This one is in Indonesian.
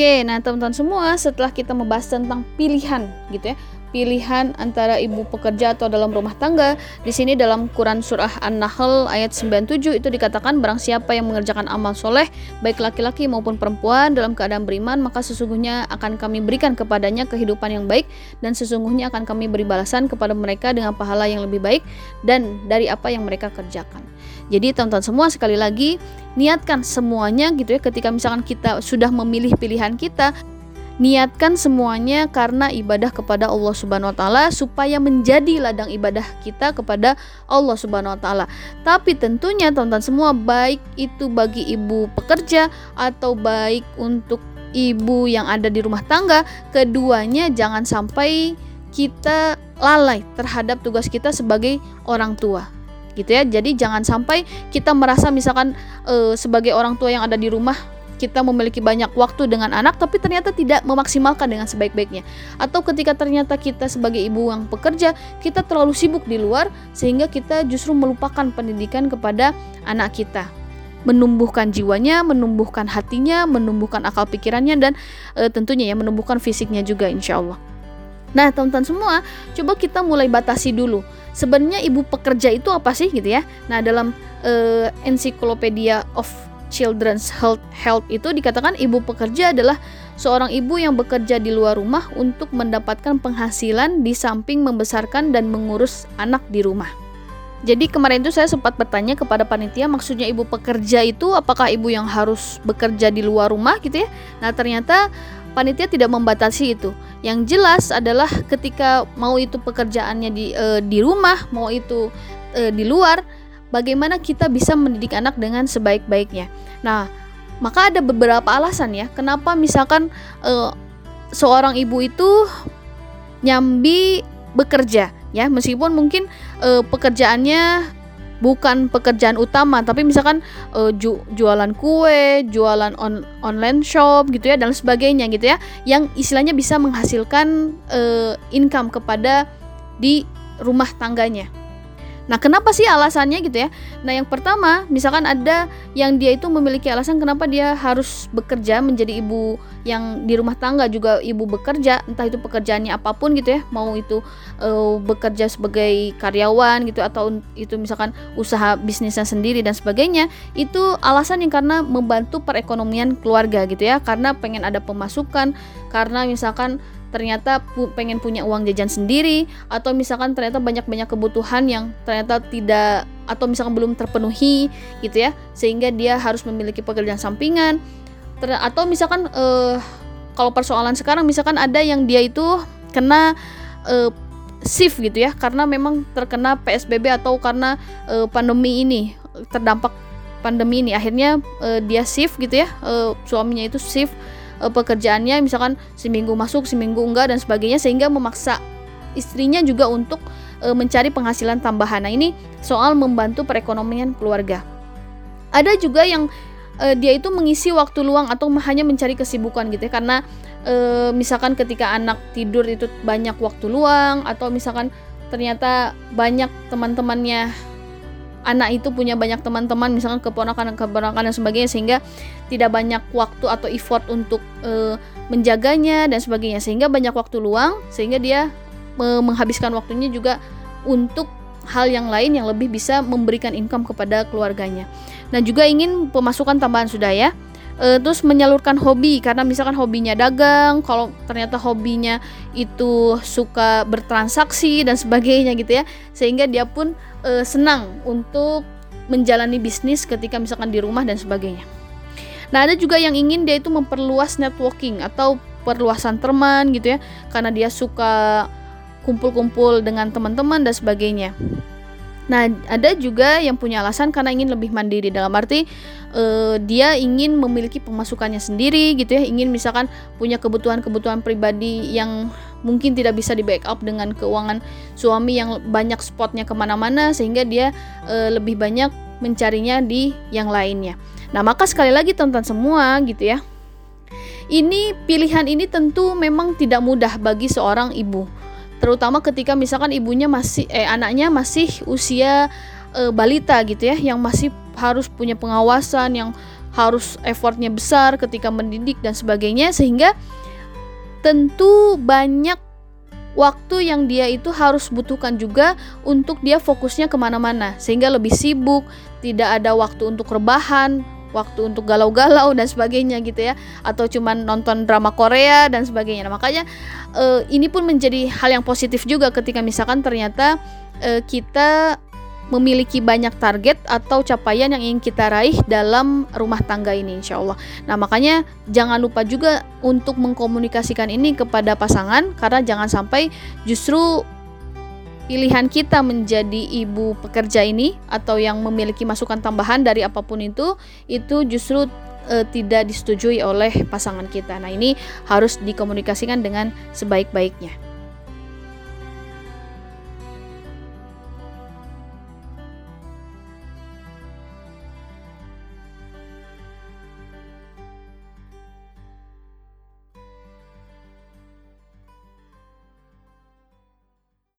Oke, nah teman-teman semua setelah kita membahas tentang pilihan gitu ya, pilihan antara ibu pekerja atau dalam rumah tangga. Di sini dalam Quran surah An-Nahl ayat 97 itu dikatakan barang siapa yang mengerjakan amal soleh baik laki-laki maupun perempuan dalam keadaan beriman maka sesungguhnya akan kami berikan kepadanya kehidupan yang baik dan sesungguhnya akan kami beri balasan kepada mereka dengan pahala yang lebih baik dan dari apa yang mereka kerjakan. Jadi teman-teman semua sekali lagi niatkan semuanya gitu ya ketika misalkan kita sudah memilih pilihan kita niatkan semuanya karena ibadah kepada Allah Subhanahu wa taala supaya menjadi ladang ibadah kita kepada Allah Subhanahu wa taala. Tapi tentunya teman-teman semua baik itu bagi ibu pekerja atau baik untuk ibu yang ada di rumah tangga, keduanya jangan sampai kita lalai terhadap tugas kita sebagai orang tua gitu ya. Jadi jangan sampai kita merasa misalkan e, sebagai orang tua yang ada di rumah kita memiliki banyak waktu dengan anak tapi ternyata tidak memaksimalkan dengan sebaik-baiknya atau ketika ternyata kita sebagai ibu yang pekerja kita terlalu sibuk di luar sehingga kita justru melupakan pendidikan kepada anak kita menumbuhkan jiwanya, menumbuhkan hatinya, menumbuhkan akal pikirannya dan e, tentunya ya menumbuhkan fisiknya juga insya Allah. Nah teman-teman semua, coba kita mulai batasi dulu. Sebenarnya ibu pekerja itu apa sih gitu ya? Nah dalam e, Encyclopedia of Children's Health Health itu dikatakan ibu pekerja adalah seorang ibu yang bekerja di luar rumah untuk mendapatkan penghasilan di samping membesarkan dan mengurus anak di rumah. Jadi kemarin itu saya sempat bertanya kepada panitia maksudnya ibu pekerja itu apakah ibu yang harus bekerja di luar rumah gitu ya. Nah, ternyata panitia tidak membatasi itu. Yang jelas adalah ketika mau itu pekerjaannya di e, di rumah, mau itu e, di luar, bagaimana kita bisa mendidik anak dengan sebaik-baiknya. Nah, maka ada beberapa alasan ya, kenapa misalkan uh, seorang ibu itu nyambi bekerja ya, meskipun mungkin uh, pekerjaannya bukan pekerjaan utama tapi misalkan uh, ju jualan kue, jualan on online shop gitu ya dan sebagainya gitu ya yang istilahnya bisa menghasilkan uh, income kepada di rumah tangganya. Nah, kenapa sih alasannya gitu ya? Nah, yang pertama, misalkan ada yang dia itu memiliki alasan kenapa dia harus bekerja menjadi ibu yang di rumah tangga juga ibu bekerja, entah itu pekerjaannya apa pun gitu ya, mau itu uh, bekerja sebagai karyawan gitu atau itu misalkan usaha bisnisnya sendiri dan sebagainya, itu alasan yang karena membantu perekonomian keluarga gitu ya, karena pengen ada pemasukan, karena misalkan ternyata pu pengen punya uang jajan sendiri atau misalkan ternyata banyak-banyak kebutuhan yang ternyata tidak atau misalkan belum terpenuhi gitu ya. Sehingga dia harus memiliki pekerjaan sampingan. Ter atau misalkan uh, kalau persoalan sekarang misalkan ada yang dia itu kena uh, shift gitu ya karena memang terkena PSBB atau karena uh, pandemi ini terdampak pandemi ini. Akhirnya uh, dia shift gitu ya uh, suaminya itu shift uh, pekerjaannya misalkan seminggu masuk seminggu enggak dan sebagainya sehingga memaksa istrinya juga untuk uh, mencari penghasilan tambahan. Nah, ini soal membantu perekonomian keluarga. Ada juga yang uh, dia itu mengisi waktu luang atau hanya mencari kesibukan gitu ya karena uh, misalkan ketika anak tidur itu banyak waktu luang atau misalkan ternyata banyak teman-temannya anak itu punya banyak teman-teman misalkan keponakan-keponakan dan sebagainya sehingga tidak banyak waktu atau effort untuk e, menjaganya dan sebagainya sehingga banyak waktu luang sehingga dia e, menghabiskan waktunya juga untuk hal yang lain yang lebih bisa memberikan income kepada keluarganya. Nah juga ingin pemasukan tambahan sudah ya. E, terus menyalurkan hobi karena misalkan hobinya dagang, kalau ternyata hobinya itu suka bertransaksi dan sebagainya gitu ya, sehingga dia pun uh, senang untuk menjalani bisnis ketika misalkan di rumah dan sebagainya. Nah, ada juga yang ingin dia itu memperluas networking atau perluasan teman gitu ya, karena dia suka kumpul-kumpul dengan teman-teman dan sebagainya. Nah, ada juga yang punya alasan karena ingin lebih mandiri dalam arti uh, dia ingin memiliki pemasukannya sendiri gitu ya, ingin misalkan punya kebutuhan-kebutuhan pribadi yang mungkin tidak bisa di backup dengan keuangan suami yang banyak spotnya ke mana-mana sehingga dia uh, lebih banyak mencarinya di yang lainnya. Nah, maka sekali lagi tonton semua gitu ya. Ini pilihan ini tentu memang tidak mudah bagi seorang ibu terutama ketika misalkan ibunya masih eh anaknya masih usia e, balita gitu ya yang masih harus punya pengawasan yang harus effortnya besar ketika mendidik dan sebagainya sehingga tentu banyak waktu yang dia itu harus butuhkan juga untuk dia fokusnya ke mana-mana. Sehingga lebih sibuk tidak ada waktu untuk rebahan waktu untuk galau-galau dan sebagainya gitu ya atau cuman nonton drama Korea dan sebagainya nah, makanya uh, ini pun menjadi hal yang positif juga ketika misalkan ternyata uh, kita memiliki banyak target atau capaian yang ingin kita raih dalam rumah tangga ini insya Allah. Nah makanya jangan lupa juga untuk mengkomunikasikan ini kepada pasangan karena jangan sampai justru pilihan kita menjadi ibu pekerja ini atau yang memiliki masukan tambahan dari apa pun itu itu justru e, tidak disetujui oleh pasangan kita. Nah, ini harus dikomunikasikan dengan sebaik-baiknya.